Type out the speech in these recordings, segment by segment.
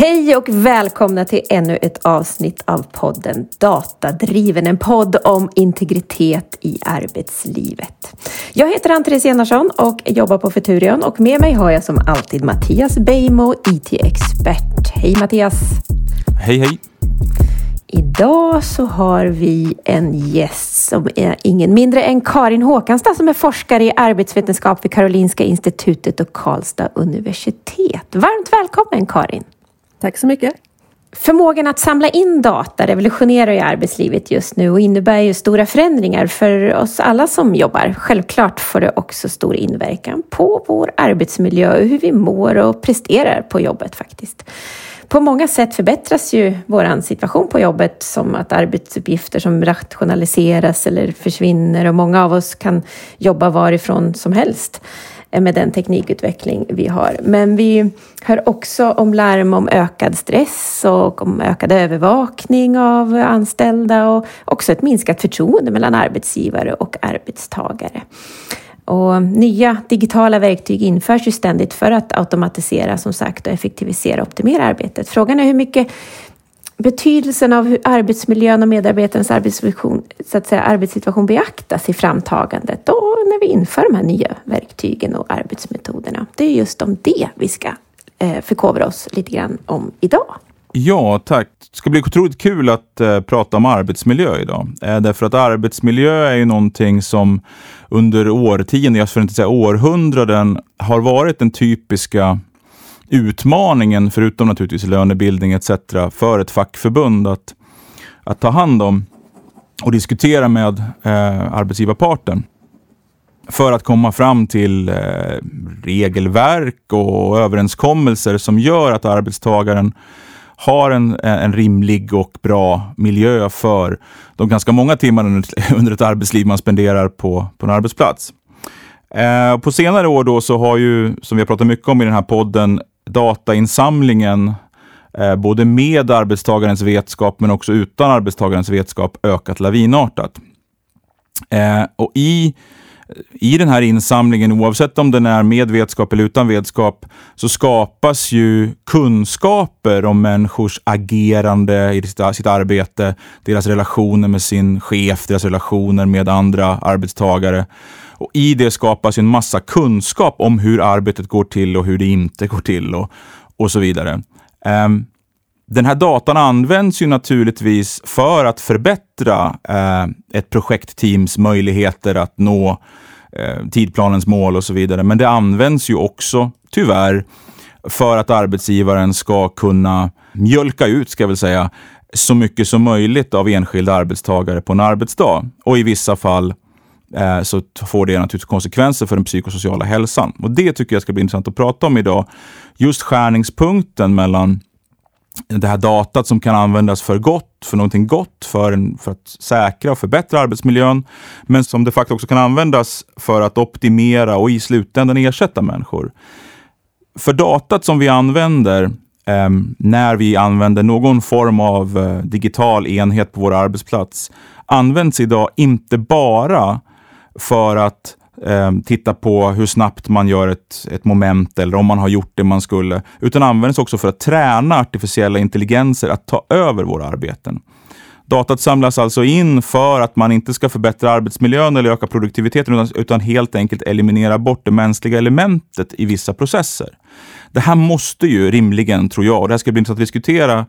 Hej och välkomna till ännu ett avsnitt av podden Datadriven, en podd om integritet i arbetslivet. Jag heter Ann-Therese Enarsson och jobbar på Futurion och med mig har jag som alltid Mattias Beijmo, IT-expert. Hej Mattias! Hej hej! Idag så har vi en gäst som är ingen mindre än Karin Håkanstad som är forskare i arbetsvetenskap vid Karolinska institutet och Karlstad universitet. Varmt välkommen Karin! Tack så mycket. Förmågan att samla in data revolutionerar ju arbetslivet just nu och innebär ju stora förändringar för oss alla som jobbar. Självklart får det också stor inverkan på vår arbetsmiljö och hur vi mår och presterar på jobbet faktiskt. På många sätt förbättras ju vår situation på jobbet som att arbetsuppgifter som rationaliseras eller försvinner och många av oss kan jobba varifrån som helst Eh, med den teknikutveckling vi har. Men vi hör också om larm om ökad stress och om ökad övervakning av anställda och också ett minskat förtroende mellan arbetsgivare och arbetstagare. Och nya digitala verktyg införs ju ständigt för att automatisera som sagt och effektivisera och optimera arbetet. Frågan är hur mycket betydelsen av hur arbetsmiljön och medarbetarens arbetssituation, så att säga, arbetssituation beaktas i framtagandet och när vi inför de här nya verktygen och arbetsmetoderna. Det är just om det vi ska eh, förkovra oss lite grann om idag. Ja, tack. Det ska bli otroligt kul att eh, prata om arbetsmiljö idag. Eh, därför att arbetsmiljö är ju någonting som under årtionden, jag skulle inte säga århundraden, har varit den typiska utmaningen, förutom naturligtvis lönebildning etc., för ett fackförbund att, att ta hand om och diskutera med eh, arbetsgivarparten för att komma fram till eh, regelverk och överenskommelser som gör att arbetstagaren har en, en rimlig och bra miljö för de ganska många timmar under ett arbetsliv man spenderar på, på en arbetsplats. Eh, på senare år då så har ju, som vi har pratat mycket om i den här podden, datainsamlingen eh, både med arbetstagarens vetskap men också utan arbetstagarens vetskap ökat lavinartat. Eh, och i, i den här insamlingen, oavsett om den är med vetskap eller utan vetskap, så skapas ju kunskaper om människors agerande i sitt, sitt arbete, deras relationer med sin chef, deras relationer med andra arbetstagare. Och I det skapas en massa kunskap om hur arbetet går till och hur det inte går till och, och så vidare. Um, den här datan används ju naturligtvis för att förbättra eh, ett projektteams möjligheter att nå eh, tidplanens mål och så vidare. Men det används ju också, tyvärr, för att arbetsgivaren ska kunna mjölka ut, ska jag väl säga, så mycket som möjligt av enskilda arbetstagare på en arbetsdag. Och i vissa fall Eh, så får det naturligtvis konsekvenser för den psykosociala hälsan. Och Det tycker jag ska bli intressant att prata om idag. Just skärningspunkten mellan det här datat som kan användas för gott, för någonting gott, för, en, för att säkra och förbättra arbetsmiljön, men som de facto också kan användas för att optimera och i slutändan ersätta människor. För datat som vi använder eh, när vi använder någon form av eh, digital enhet på vår arbetsplats används idag inte bara för att eh, titta på hur snabbt man gör ett, ett moment eller om man har gjort det man skulle, utan används också för att träna artificiella intelligenser att ta över våra arbeten. Datat samlas alltså in för att man inte ska förbättra arbetsmiljön eller öka produktiviteten, utan, utan helt enkelt eliminera bort det mänskliga elementet i vissa processer. Det här måste ju rimligen, tror jag, och det här ska bli intressant att diskutera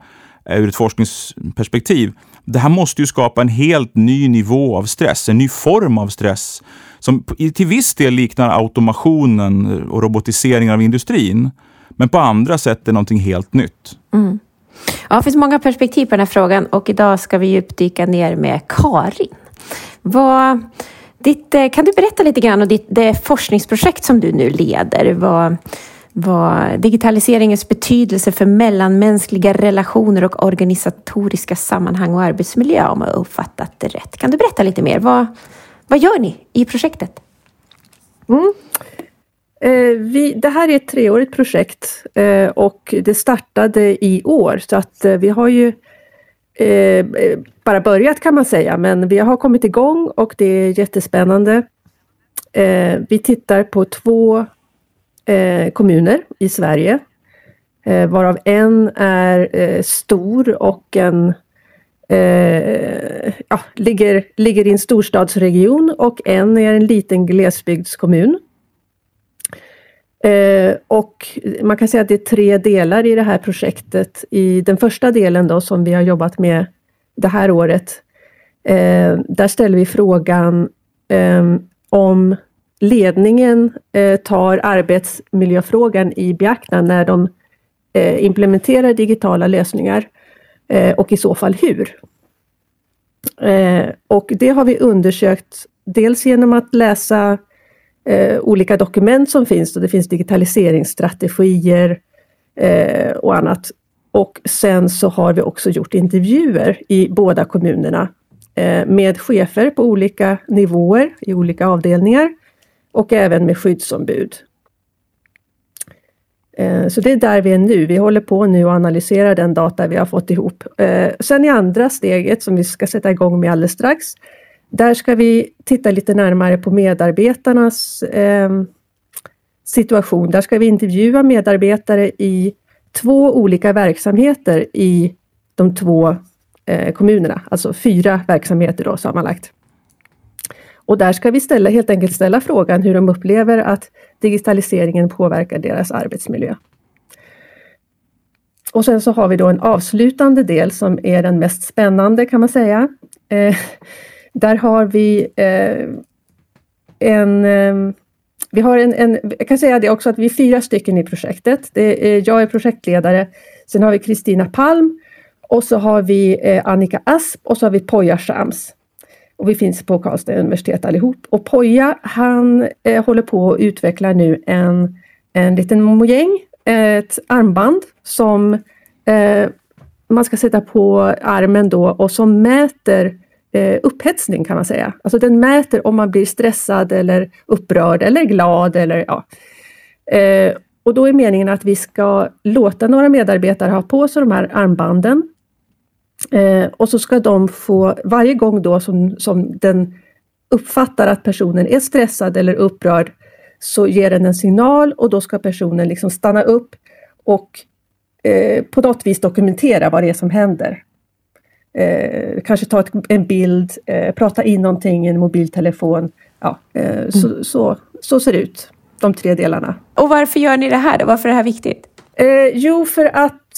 eh, ur ett forskningsperspektiv, det här måste ju skapa en helt ny nivå av stress, en ny form av stress som till viss del liknar automationen och robotiseringen av industrin. Men på andra sätt är någonting helt nytt. Mm. Ja, det finns många perspektiv på den här frågan och idag ska vi djupdyka ner med Karin. Vad, ditt, eh, kan du berätta lite grann om ditt, det forskningsprojekt som du nu leder? Vad, vad digitaliseringens betydelse för mellanmänskliga relationer och organisatoriska sammanhang och arbetsmiljö, om jag uppfattat det rätt. Kan du berätta lite mer? Vad, vad gör ni i projektet? Mm. Eh, vi, det här är ett treårigt projekt eh, och det startade i år, så att eh, vi har ju eh, bara börjat kan man säga, men vi har kommit igång och det är jättespännande. Eh, vi tittar på två eh, kommuner i Sverige. eh, varav en är eh, stor och en eh, ja, ligger, ligger i en storstadsregion och en är en liten glesbygdskommun. Eh, och man kan säga att det är tre delar i det här projektet. I den första delen då som vi har jobbat med det här året, eh, där ställer vi frågan eh, om ledningen eh, tar arbetsmiljöfrågan i beaktande när de eh, implementerar digitala lösningar eh, och i så fall hur. och det har vi undersökt dels genom att läsa olika dokument som finns. Och det finns digitaliseringsstrategier och annat. Och sen så har vi också gjort intervjuer i båda kommunerna med chefer på olika nivåer i olika avdelningar och även med skyddsombud. Eh, så det är där vi är nu. Vi håller på nu och analyserar den data vi har fått ihop. Eh, sen i andra steget som vi ska sätta igång med alldeles strax, där ska vi titta lite närmare på medarbetarnas eh, situation. Där ska vi intervjua medarbetare i två olika verksamheter i de två kommunerna, alltså fyra verksamheter då sammanlagt. Och där ska vi ställa, helt enkelt ställa frågan hur de upplever att digitaliseringen påverkar deras arbetsmiljö. Och sen så har vi då en avslutande del som är den mest spännande kan man säga. Eh, där har vi eh, en eh, vi har en, en, jag kan säga det också att vi är fyra stycken i projektet. Det är, jag är projektledare, sen har vi Kristina Palm och så har vi eh, Annika Asp och så har vi Poja Shams. Och vi finns på Karlstad universitet allihop. Och Poja han eh, håller på att utveckla nu en, en liten mojäng, ett armband som eh, man ska sätta på armen då och som mäter eh, upphetsning kan man säga. Alltså den mäter om man blir stressad eller upprörd eller glad eller ja. Eh, och då är meningen att vi ska låta några medarbetare ha på sig de här armbanden. Eh, och så ska de få, varje gång då som, som den uppfattar att personen är stressad eller upprörd, så ger den en signal och då ska personen liksom stanna upp och eh, på något vis dokumentera vad det är som händer eh, kanske ta ett, en bild, eh, prata in någonting i en mobiltelefon. Ja, eh, mm. så, så, så ser det ut, de tre delarna. Och varför gör ni det här då? Varför är det här viktigt? Eh, jo, för att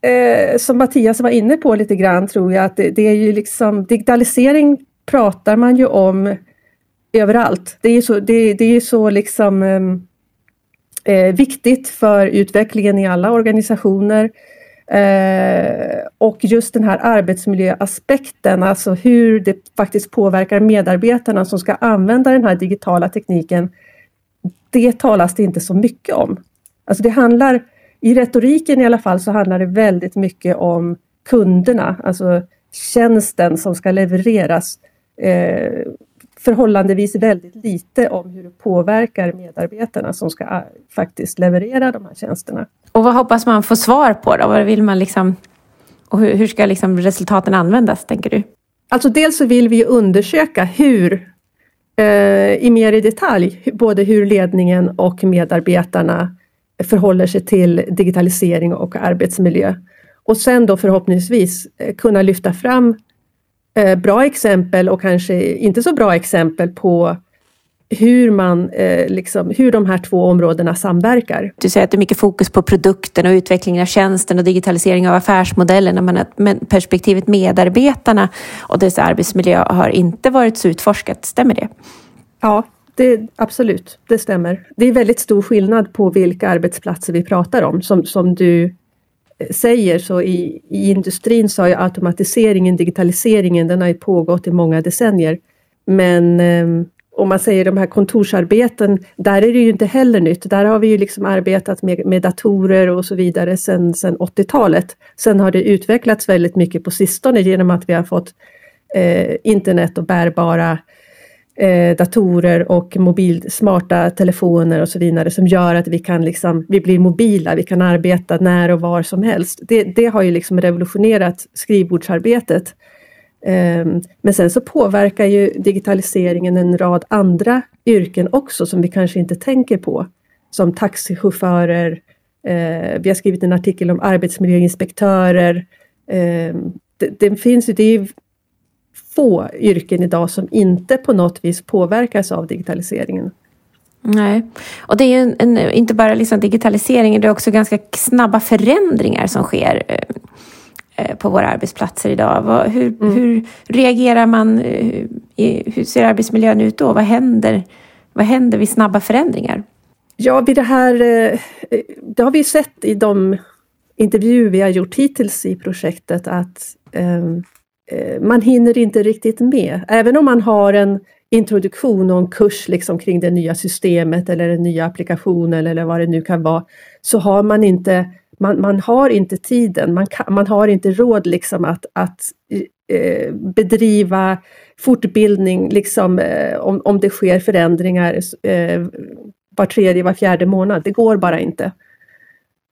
eh, som Mattias var inne på lite grann tror jag att det, det, är ju liksom digitalisering pratar man ju om överallt. Det är så, det, det är så liksom ehm, eh, viktigt för utvecklingen i alla organisationer. Eh, och just den här arbetsmiljöaspekten, alltså hur det faktiskt påverkar medarbetarna som ska använda den här digitala tekniken. Det talas det inte så mycket om. Alltså det handlar, i retoriken i alla fall, så handlar det väldigt mycket om kunderna, alltså tjänsten som ska levereras. Eh, förhållandevis väldigt lite om hur det påverkar medarbetarna som ska äh, faktiskt leverera de här tjänsterna. Och vad hoppas man få svar på då? Vad vill man liksom, och hur, hur ska liksom resultaten användas, tänker du? Alltså dels så vill vi undersöka hur, eh, i mer i detalj, både hur ledningen och medarbetarna förhåller sig till digitalisering och arbetsmiljö. Och sen då förhoppningsvis eh, kunna lyfta fram eh, bra exempel och kanske inte så bra exempel på hur, man, eh, liksom, hur de här två områdena samverkar. Du säger att det är mycket fokus på produkten och utvecklingen av tjänsten och digitalisering av affärsmodellerna men perspektivet medarbetarna och dess arbetsmiljö har inte varit så utforskat, stämmer det? Ja, det, absolut, det stämmer. Det är väldigt stor skillnad på vilka arbetsplatser vi pratar om. Som, som du eh, säger så i, i industrin så har ju automatiseringen, digitaliseringen, den har ju pågått i många decennier. Men eh, om man säger de här kontorsarbeten, där är det ju inte heller nytt. Där har vi ju liksom arbetat med, med datorer och så vidare sedan, 80-talet. Sen har det utvecklats väldigt mycket på sistone genom att vi har fått eh, internet och bärbara eh, datorer och mobil, smarta telefoner och så vidare som gör att vi kan liksom, vi blir mobila, vi kan arbeta när och var som helst. Det, det har ju liksom revolutionerat skrivbordsarbetet. Eh, men sen så påverkar ju digitaliseringen en rad andra yrken också som vi kanske inte tänker på. Som taxichaufförer, Eh, vi har skrivit en artikel om arbetsmiljöinspektörer. Eh, det, det, finns ju, det är få yrken idag som inte på något vis påverkas av digitaliseringen. Nej, och det är ju en, en, inte bara liksom digitaliseringen, det är också ganska snabba förändringar som sker eh, eh på våra arbetsplatser idag. Vad, hur, mm. hur reagerar man? Hur, eh, hur ser arbetsmiljön ut då? Vad händer, vad händer vid snabba förändringar? Ja, vid det här, eh, det har vi sett i de intervjuer vi har gjort hittills i projektet att um, Eh, man hinner inte riktigt med. Även om man har en introduktion och en kurs liksom kring det nya systemet eller den nya applikationen eller vad det nu kan vara, så har man inte, man, man har inte tiden, man, kan, man har inte råd liksom att, att eh, bedriva fortbildning liksom, eh, om, om det sker förändringar eh, var tredje, var fjärde månad. Det går bara inte.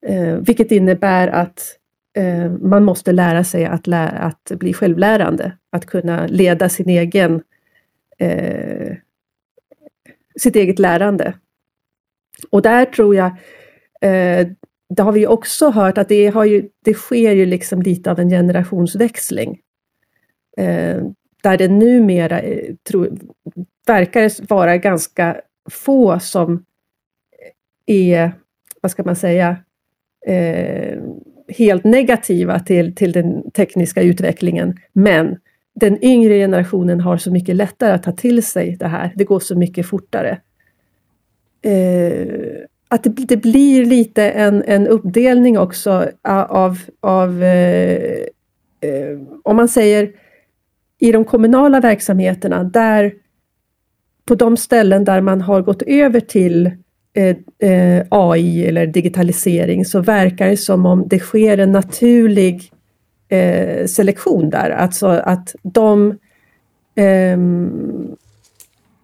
Eh, vilket innebär att eh, man måste lära sig att, lä att bli självlärande, att kunna leda sin egen eh, sitt eget lärande. Och där tror jag, eh, det har vi också hört att det, har ju, det sker ju liksom lite av en generationsväxling. Eh, där det numera eh, tro, verkar vara ganska få som eh, är, vad ska man säga, eh, helt negativa till, till den tekniska utvecklingen. Men den yngre generationen har så mycket lättare att ta till sig det här. Det går så mycket fortare. Eh, att det, det, blir lite en, en uppdelning också av, av eh, eh, om man säger i de kommunala verksamheterna, där på de ställen där man har gått över till eh, Eh, eh, AI eller digitalisering så verkar det som om det sker en naturlig eh, selektion där. Alltså att de, eh,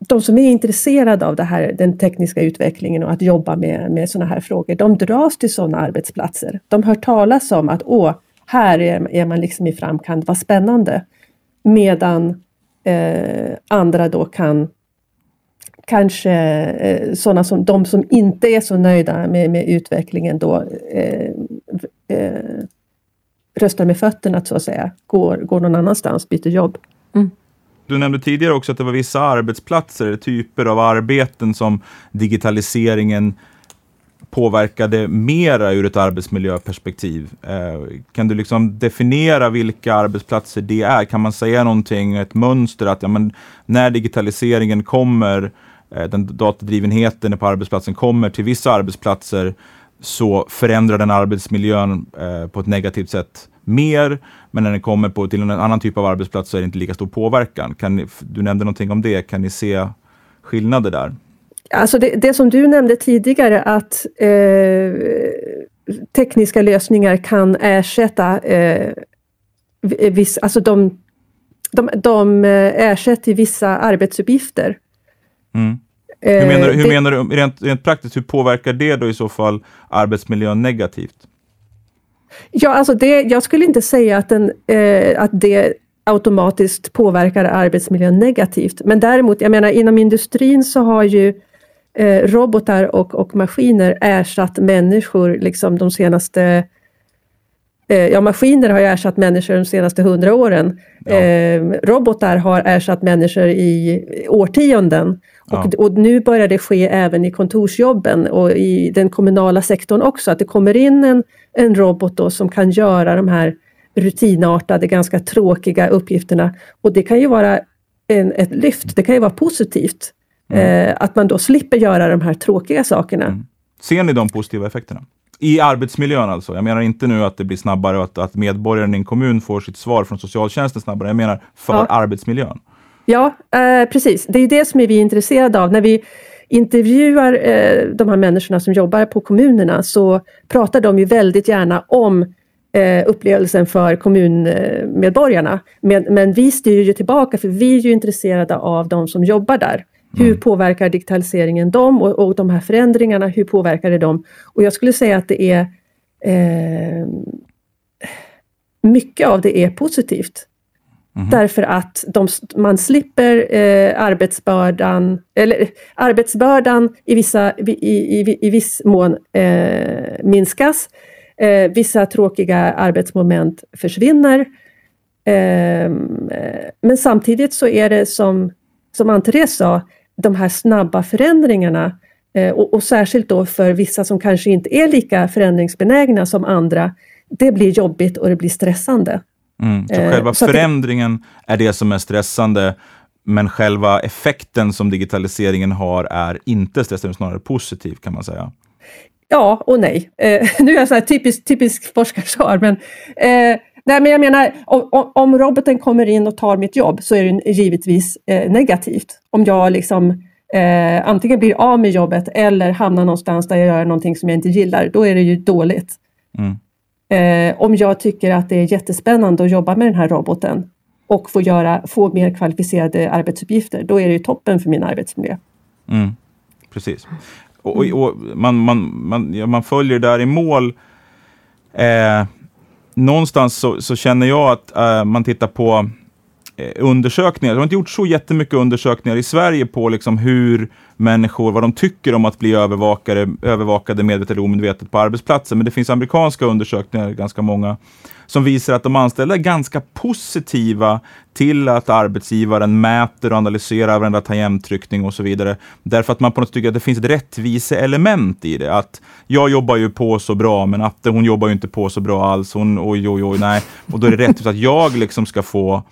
de som är intresserade av det här, den tekniska utvecklingen och att jobba med, med sådana här frågor, de dras till sådana arbetsplatser. De hör talas om att åh, här är, är man liksom i framkant, vad spännande. Medan eh, andra då kan kanske eh, sådana som de som inte är så nöjda med, med utvecklingen då eh, eh, röstar med fötterna så att säga, går, går någon annanstans, byter jobb. Mm. Du nämnde tidigare också att det var vissa arbetsplatser, typer av arbeten som digitaliseringen påverkade mera ur ett arbetsmiljöperspektiv. Eh, kan du liksom definiera vilka arbetsplatser det är? Kan man säga någonting, ett mönster att ja, men när digitaliseringen kommer, den datadrivenheten på arbetsplatsen kommer till vissa arbetsplatser så förändrar den arbetsmiljön eh, på ett negativt sätt mer. Men när den kommer på, till en annan typ av arbetsplats så är det inte lika stor påverkan. Kan ni, du nämnde någonting om det. Kan ni se skillnader där? Alltså det, det som du nämnde tidigare att eh, tekniska lösningar kan ersätta eh, viss, alltså de, de, de eh, ersätter vissa arbetsuppgifter. Mm. Hur menar, hur det, menar du, rent, rent praktiskt, hur påverkar det då i så fall arbetsmiljön negativt? Ja, alltså det, jag skulle inte säga att, den, eh, att det automatiskt påverkar arbetsmiljön negativt. Men däremot, jag menar inom industrin så har ju eh, robotar och, och maskiner ersatt människor liksom de senaste eh, Ja, maskiner har ju ersatt människor de senaste hundra åren. Ja. Eh, robotar har ersatt människor i årtionden. Och, och, nu börjar det ske även i kontorsjobben och i den kommunala sektorn också, att det kommer in en, en robot då som kan göra de här rutinartade, ganska tråkiga uppgifterna. Och det kan ju vara en, ett lyft, det kan ju vara positivt. Mm. Eh, att man då slipper göra de här tråkiga sakerna. Mm. Ser ni de positiva effekterna? I arbetsmiljön alltså. Jag menar inte nu att det blir snabbare och att, att medborgaren i en kommun får sitt svar från socialtjänsten snabbare. Jag menar för ja. arbetsmiljön. Ja, eh, precis. Det är det som vi är intresserade av. När vi intervjuar eh, de här människorna som jobbar på kommunerna så pratar de ju väldigt gärna om eh, upplevelsen för kommunmedborgarna. Men, men vi styr ju tillbaka för vi är ju intresserade av de som jobbar där. Hur mm. påverkar digitaliseringen dem och, och de här förändringarna, hur påverkar det dem? Och jag skulle säga att det är eh, mycket av det är positivt. Mm. Därför att de, man slipper eh, arbetsbördan, eller arbetsbördan i, vissa, i, i, i viss mån eh, minskas. Eh, vissa tråkiga arbetsmoment försvinner. Eh, men samtidigt så är det som, som Ann-Therese sa, de här snabba förändringarna eh, och, och, särskilt då för vissa som kanske inte är lika förändringsbenägna som andra. Det blir jobbigt och det blir stressande. Mm. Så eh, själva så förändringen det... är det som är stressande, men själva effekten som digitaliseringen har är inte stressande, snarare positiv kan man säga. Ja och nej. Eh, nu är jag så här typisk, typisk forskarsvar, men eh, Nej, men jag menar, om, om, roboten kommer in och tar mitt jobb så är det givetvis eh, negativt. Om jag liksom eh, antingen blir av med jobbet eller hamnar någonstans där jag gör någonting som jag inte gillar, då är det ju dåligt. Mm. Eh, om jag tycker att det är jättespännande att jobba med den här roboten och få, göra, få mer kvalificerade arbetsuppgifter, då är det ju toppen för min arbetsmiljö. Mm. Precis. Och, och, och man, man, man, ja, man följer där i mål. Eh, någonstans så, så, känner jag att äh, man tittar på eh, undersökningar. Det har inte gjort så jättemycket undersökningar i Sverige på liksom hur människor, vad de tycker om att bli övervakade, övervakade medvetet eller omedvetet på arbetsplatsen. Men det finns amerikanska undersökningar, ganska många, som visar att de anställda är ganska positiva till att arbetsgivaren mäter och analyserar varenda tangentryckning och så vidare. Därför att man på något sätt tycker att det finns ett rättviseelement i det. Att jag jobbar ju på så bra, men Atte hon jobbar ju inte på så bra alls. Hon, oj, oj, oj, nej. Och då är det rättvist att jag liksom ska få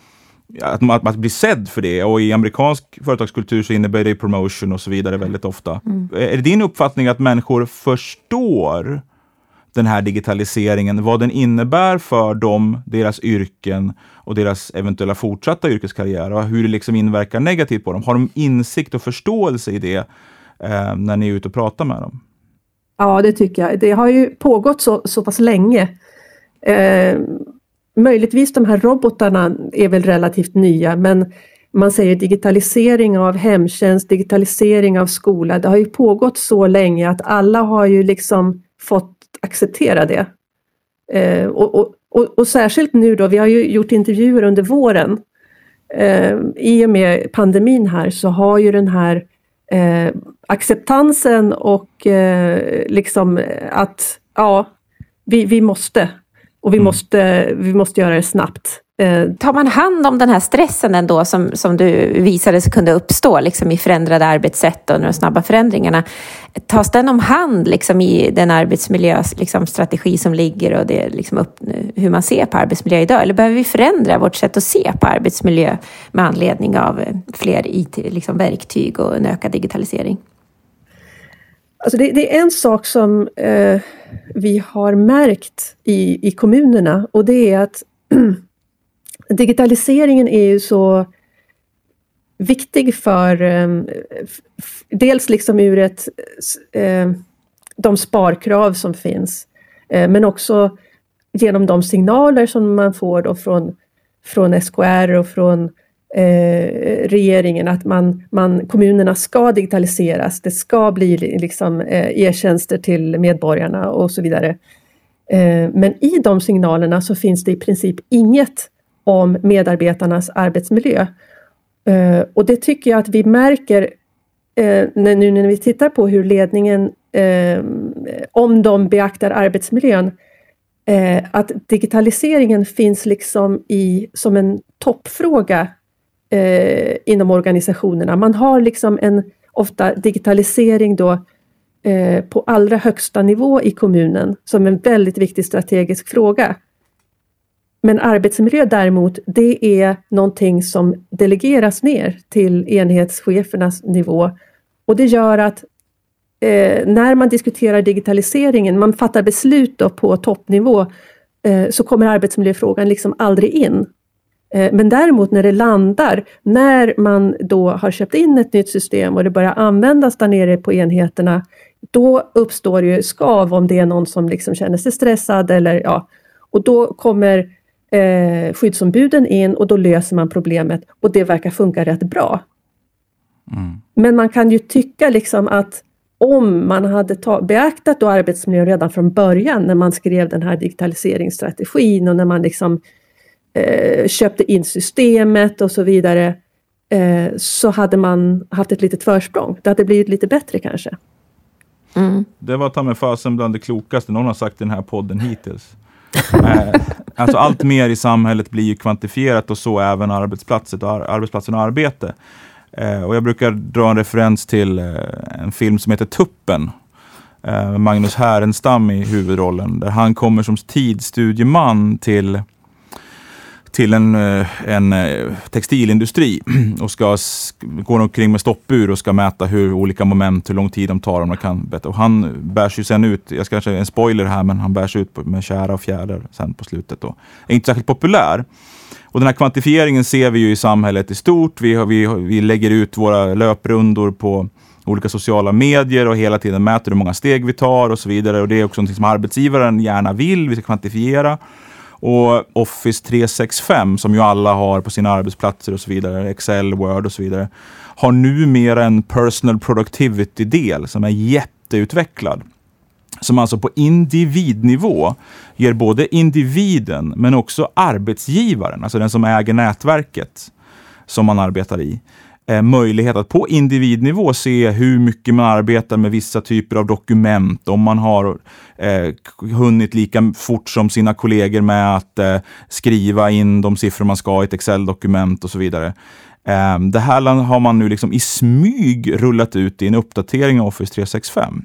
att, att, att bli sedd för det. Och i amerikansk företagskultur så innebär det promotion och så vidare väldigt ofta. Mm. Är det din uppfattning att människor förstår den här digitaliseringen, vad den innebär för dem, deras yrken och deras eventuella fortsatta yrkeskarriär och hur det liksom inverkar negativt på dem. Har de insikt och förståelse i det eh, när ni är ute och pratar med dem? Ja, det tycker jag. Det har ju pågått så, så pass länge. Eh, möjligtvis de här robotarna är väl relativt nya, men man säger digitalisering av hemtjänst, digitalisering av skola. Det har ju pågått så länge att alla har ju liksom fått acceptera det. Eh, och, och, och, och, särskilt nu då, vi har ju gjort intervjuer under våren. Eh, I och med pandemin här så har ju den här eh, acceptansen och eh, liksom att ja, vi, vi måste och vi, mm. måste, vi måste göra det snabbt. Eh, tar man hand om den här stressen ändå som, som du visade sig kunde uppstå liksom i förändrade arbetssätt och de snabba förändringarna? Tas den om hand liksom i den arbetsmiljöstrategi liksom, som ligger och det, liksom upp, hur man ser på arbetsmiljö idag? Eller behöver vi förändra vårt sätt att se på arbetsmiljö med anledning av eh, fler IT-verktyg liksom, och en ökad digitalisering? Alltså det, det, är en sak som eh, vi har märkt i, i kommunerna och det är att digitaliseringen är ju så viktig för eh, dels liksom ur ett, eh, de sparkrav som finns, eh, men också genom de signaler som man får då från, från SKR och från eh, regeringen att man, man, kommunerna ska digitaliseras, det ska bli liksom, eh, e-tjänster till medborgarna och så vidare. Eh, men i de signalerna så finns det i princip inget om medarbetarnas arbetsmiljö. Eh, och det tycker jag att vi märker eh, när, nu när vi tittar på hur ledningen, eh, om de beaktar arbetsmiljön, att digitaliseringen finns liksom i, som en toppfråga eh, inom organisationerna. Man har liksom en ofta digitalisering då eh, på allra högsta nivå i kommunen som en väldigt viktig strategisk fråga. Men arbetsmiljö däremot, det är någonting som delegeras ner till enhetschefernas nivå. Och det gör att eh, när man diskuterar digitaliseringen, man fattar beslut på toppnivå, eh, så kommer arbetsmiljöfrågan liksom aldrig in. Eh, men däremot när det landar, när man då har köpt in ett nytt system och det börjar användas där nere på enheterna, då uppstår ju skav om det är någon som liksom känner sig stressad eller ja, och då kommer eh, skyddsombuden in och då löser man problemet och det verkar funka rätt bra. Mm. Men man kan ju tycka liksom att om man hade ta, beaktat då arbetsmiljön redan från början när man skrev den här digitaliseringsstrategin och när man liksom eh, köpte in systemet och så vidare eh, så hade man haft ett litet försprång. Det hade blivit lite bättre kanske. Mm. Det var ta mig fasen bland det klokaste någon har sagt i den här podden hittills. alltså allt mer i samhället blir ju kvantifierat och så även arbetsplatsen och, arbetsplatsen och arbete. Eh, och jag brukar dra en referens till eh, en film som heter Tuppen. Eh, Magnus Härenstam i huvudrollen. Där han kommer som tidsstudieman till till en, eh, en eh, textilindustri och ska gå omkring med stoppur och ska mäta hur olika moment, hur lång tid de tar om de kan bättre. Och han bärs ju sen ut, jag ska kanske en spoiler här, men han bärs ut med kära och fjäder sen på slutet. Då. Är inte särskilt populär. Och den här kvantifieringen ser vi ju i samhället i stort. Vi, vi, vi lägger ut våra löprundor på olika sociala medier och hela tiden mäter hur många steg vi tar och så vidare. Och det är också något som arbetsgivaren gärna vill, vi ska kvantifiera. Och Office 365 som ju alla har på sina arbetsplatser och så vidare, Excel, Word och så vidare, har numera en personal productivity-del som är jätteutvecklad. Som alltså på individnivå ger både individen men också arbetsgivaren, alltså den som äger nätverket som man arbetar i, eh, möjlighet att på individnivå se hur mycket man arbetar med vissa typer av dokument, om man har eh, hunnit lika fort som sina kollegor med att eh, skriva in de siffror man ska i ett Excel-dokument och så vidare. Eh, det här har man nu liksom i smyg rullat ut i en uppdatering av Office 365.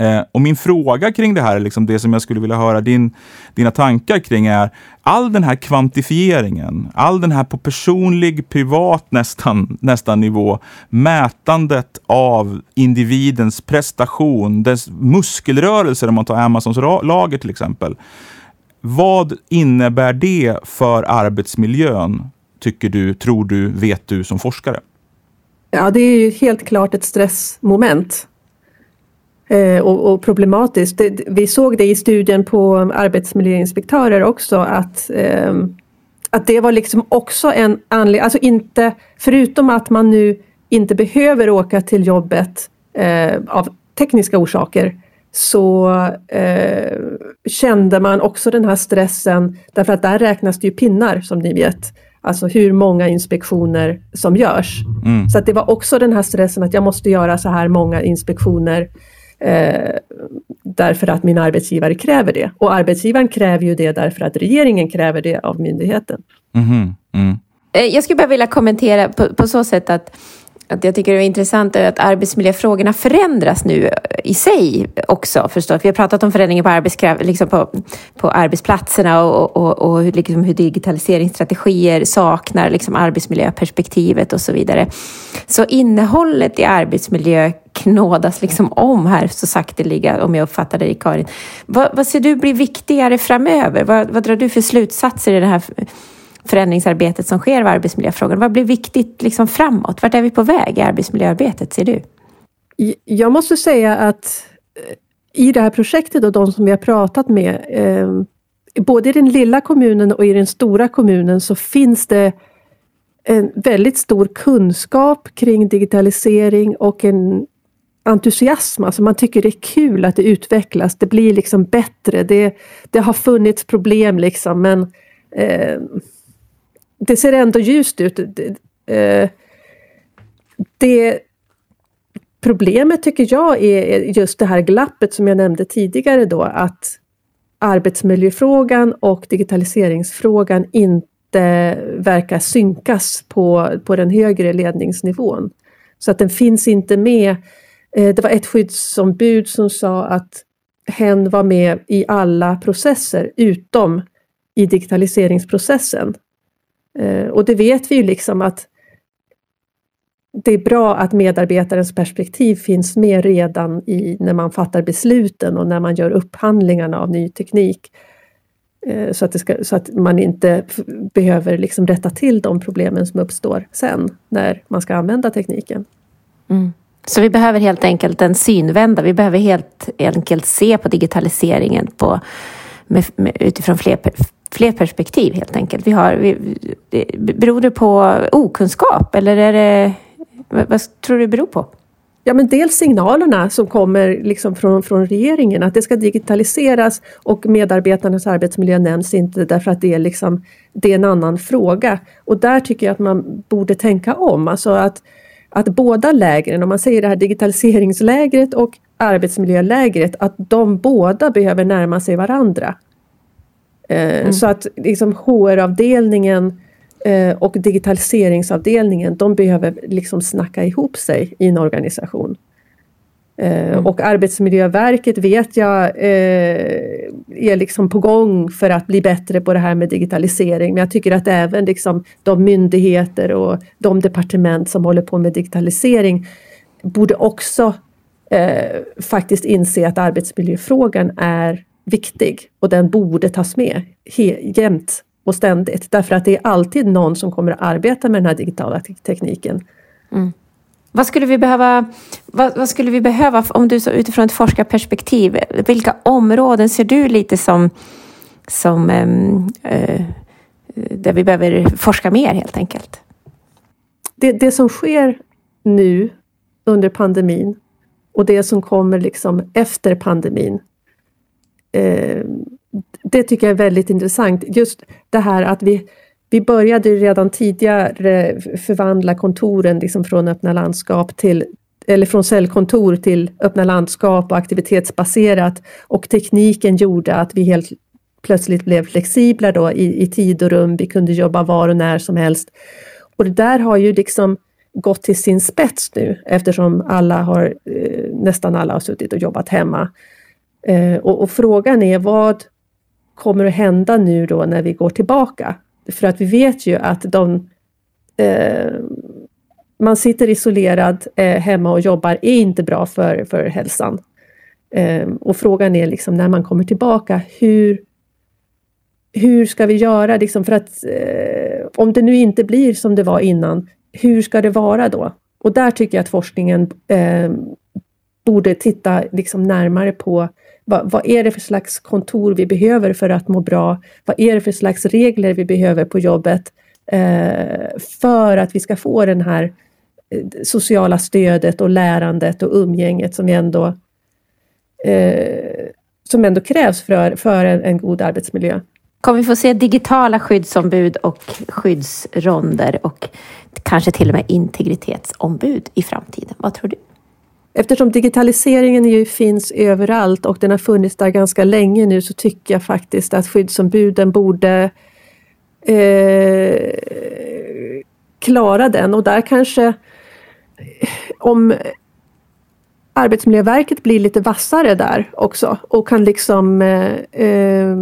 Eh, och min fråga kring det här, liksom det som jag skulle vilja höra din, dina tankar kring är all den här kvantifieringen, all den här på personlig, privat nästan, nästan nivå, mätandet av individens prestation, dess muskelrörelser om man tar Amazons lager till exempel. Vad innebär det för arbetsmiljön, tycker du, tror du, vet du som forskare? Ja, det är ju helt klart ett stressmoment och, och, problematiskt. Det, vi såg det i studien på arbetsmiljöinspektörer också att eh, att det var liksom också en anledning, alltså inte, förutom att man nu inte behöver åka till jobbet eh, av tekniska orsaker, så eh, kände man också den här stressen, därför att där räknas det ju pinnar som ni vet. Alltså hur många inspektioner som görs. Mm. Så att det var också den här stressen att jag måste göra så här många inspektioner Eh, därför att min arbetsgivare kräver det. Och arbetsgivaren kräver ju det därför att regeringen kräver det av myndigheten. Mm. Mm. Jag skulle bara vilja kommentera på, på så sätt att att jag tycker det är intressant att arbetsmiljöfrågorna förändras nu eh, i sig också förstås. Vi har pratat om förändringar på, arbetskraft, liksom på, på arbetsplatserna och, och, och liksom hur digitaliseringsstrategier saknar liksom arbetsmiljöperspektivet och så vidare. Så innehållet i arbetsmiljö knådas liksom om här så sakteliga, om jag uppfattar dig Karin. Vad, vad ser du blir viktigare framöver? Vad, vad drar du för slutsatser i det här förändringsarbetet som sker av arbetsmiljöfrågor? Vad blir viktigt liksom framåt? Vart är vi på väg i arbetsmiljöarbetet, ser du? Jag måste säga att eh, i det här projektet och de som vi har pratat med, eh, både i den lilla kommunen och i den stora kommunen så finns det en väldigt stor kunskap kring digitalisering och en entusiasm. Alltså man tycker det är kul att det utvecklas. Det blir liksom bättre. Det, det har funnits problem liksom men eh, det ser ändå ljust ut. Det, eh, det, problemet tycker jag är just det här glappet som jag nämnde tidigare då att arbetsmiljöfrågan och digitaliseringsfrågan inte verkar synkas på, på den högre ledningsnivån. Så att den finns inte med. Eh, det var ett skyddsombud som sa att hen var med i alla processer utom i digitaliseringsprocessen. Eh, och det vet vi ju liksom att det är bra att medarbetarens perspektiv finns med redan i, när man fattar besluten och när man gör upphandlingarna av ny teknik. Eh, så att, ska, så att man inte behöver liksom rätta till de problemen som uppstår sen när man ska använda tekniken. Mm. Så vi behöver helt enkelt en synvända. Vi behöver helt enkelt se på digitaliseringen på, med, med, utifrån fler fler perspektiv helt enkelt. Vi har, vi, beror det på okunskap eller är det, vad, vad tror du det beror på? ja, men dels signalerna som kommer liksom från, från regeringen att det ska digitaliseras och medarbetarnas arbetsmiljö nämns inte därför att det är, liksom, det är en annan fråga. Och där tycker jag att man borde tänka om. Alltså att, att båda lägren, om man säger det här digitaliseringslägret och arbetsmiljölägret, att de båda behöver närma sig varandra. Eh, mm. Så att liksom HR-avdelningen eh, och digitaliseringsavdelningen, de behöver liksom snacka ihop sig i en organisation. Eh, mm. Och Arbetsmiljöverket vet jag är liksom på gång för att bli bättre på det här med digitalisering. Men jag tycker att även liksom de myndigheter och de departement som håller på med digitalisering borde också faktiskt inse att arbetsmiljöfrågan är viktig och den borde tas med jämt och ständigt. Därför att det är alltid någon som kommer att arbeta med den här digitala tekniken. Mm. Vad skulle vi behöva, vad, vad, skulle vi behöva om du så utifrån ett forskarperspektiv, vilka områden ser du lite som, som äh, där vi behöver forska mer helt enkelt? Det, det som sker nu under pandemin och det som kommer liksom efter pandemin. Eh, det tycker jag är väldigt intressant. Just det här att vi, vi började redan tidigare förvandla kontoren liksom från öppna landskap till eller från cellkontor till öppna landskap och aktivitetsbaserat och tekniken gjorde att vi helt plötsligt blev flexibla då i, i tid och rum. Vi kunde jobba var och när som helst. Och det där har ju liksom gått till sin spets nu eftersom alla har, eh, nästan alla har suttit och jobbat hemma. Eh, och, och, frågan är vad kommer att hända nu då när vi går tillbaka? För att vi vet ju att de eh, man sitter isolerad eh, hemma och jobbar är inte bra för, för hälsan. Eh, och frågan är liksom när man kommer tillbaka, hur, hur ska vi göra liksom för att eh, om det nu inte blir som det var innan, hur ska det vara då? Och där tycker jag att forskningen eh, borde titta liksom närmare på vad, vad, är det för slags kontor vi behöver för att må bra? Vad är det för slags regler vi behöver på jobbet eh, för att vi ska få den här eh, sociala stödet och lärandet och umgänget som ändå, eh, som ändå krävs för, för en, en god arbetsmiljö. Kommer vi få se digitala skyddsombud och skyddsronder och kanske till och med integritetsombud i framtiden? Vad tror du? Eftersom digitaliseringen ju finns överallt och den har funnits där ganska länge nu så tycker jag faktiskt att skyddsombuden borde eh, klara den och där kanske om Arbetsmiljöverket blir lite vassare där också och kan liksom eh, eh,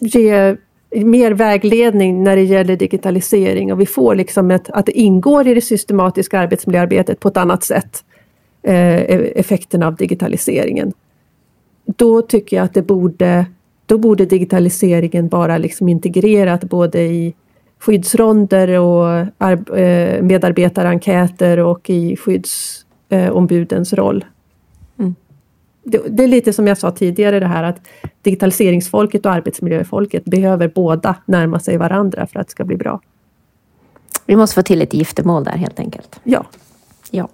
ge mer vägledning när det gäller digitalisering och vi får liksom ett, att det ingår i det systematiska arbetsmiljöarbetet på ett annat sätt. Eh, effekterna av digitaliseringen. Då tycker jag att det borde, då borde digitaliseringen vara liksom integrerat både i skyddsronder och eh, medarbetarenkäter och i skyddsombudens roll det, det, är lite som jag sa tidigare det här att digitaliseringsfolket och arbetsmiljöfolket behöver båda närma sig varandra för att det ska bli bra. Vi måste få till ett giftermål där helt enkelt. Ja. ja.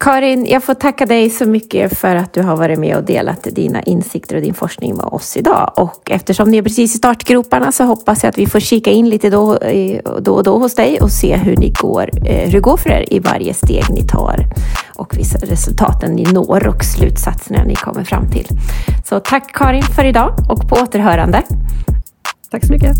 Karin, jag får tacka dig så mycket för att du har varit med och delat dina insikter och din forskning med oss idag. Och eftersom ni är precis i startgroparna så hoppas jag att vi får kika in lite då, eh, då och då hos dig och se hur, ni går, eh, hur det går för er i varje steg ni tar och vissa resultaten ni når och slutsatserna ni kommer fram till. Så tack Karin för idag och på återhörande. Tack så mycket.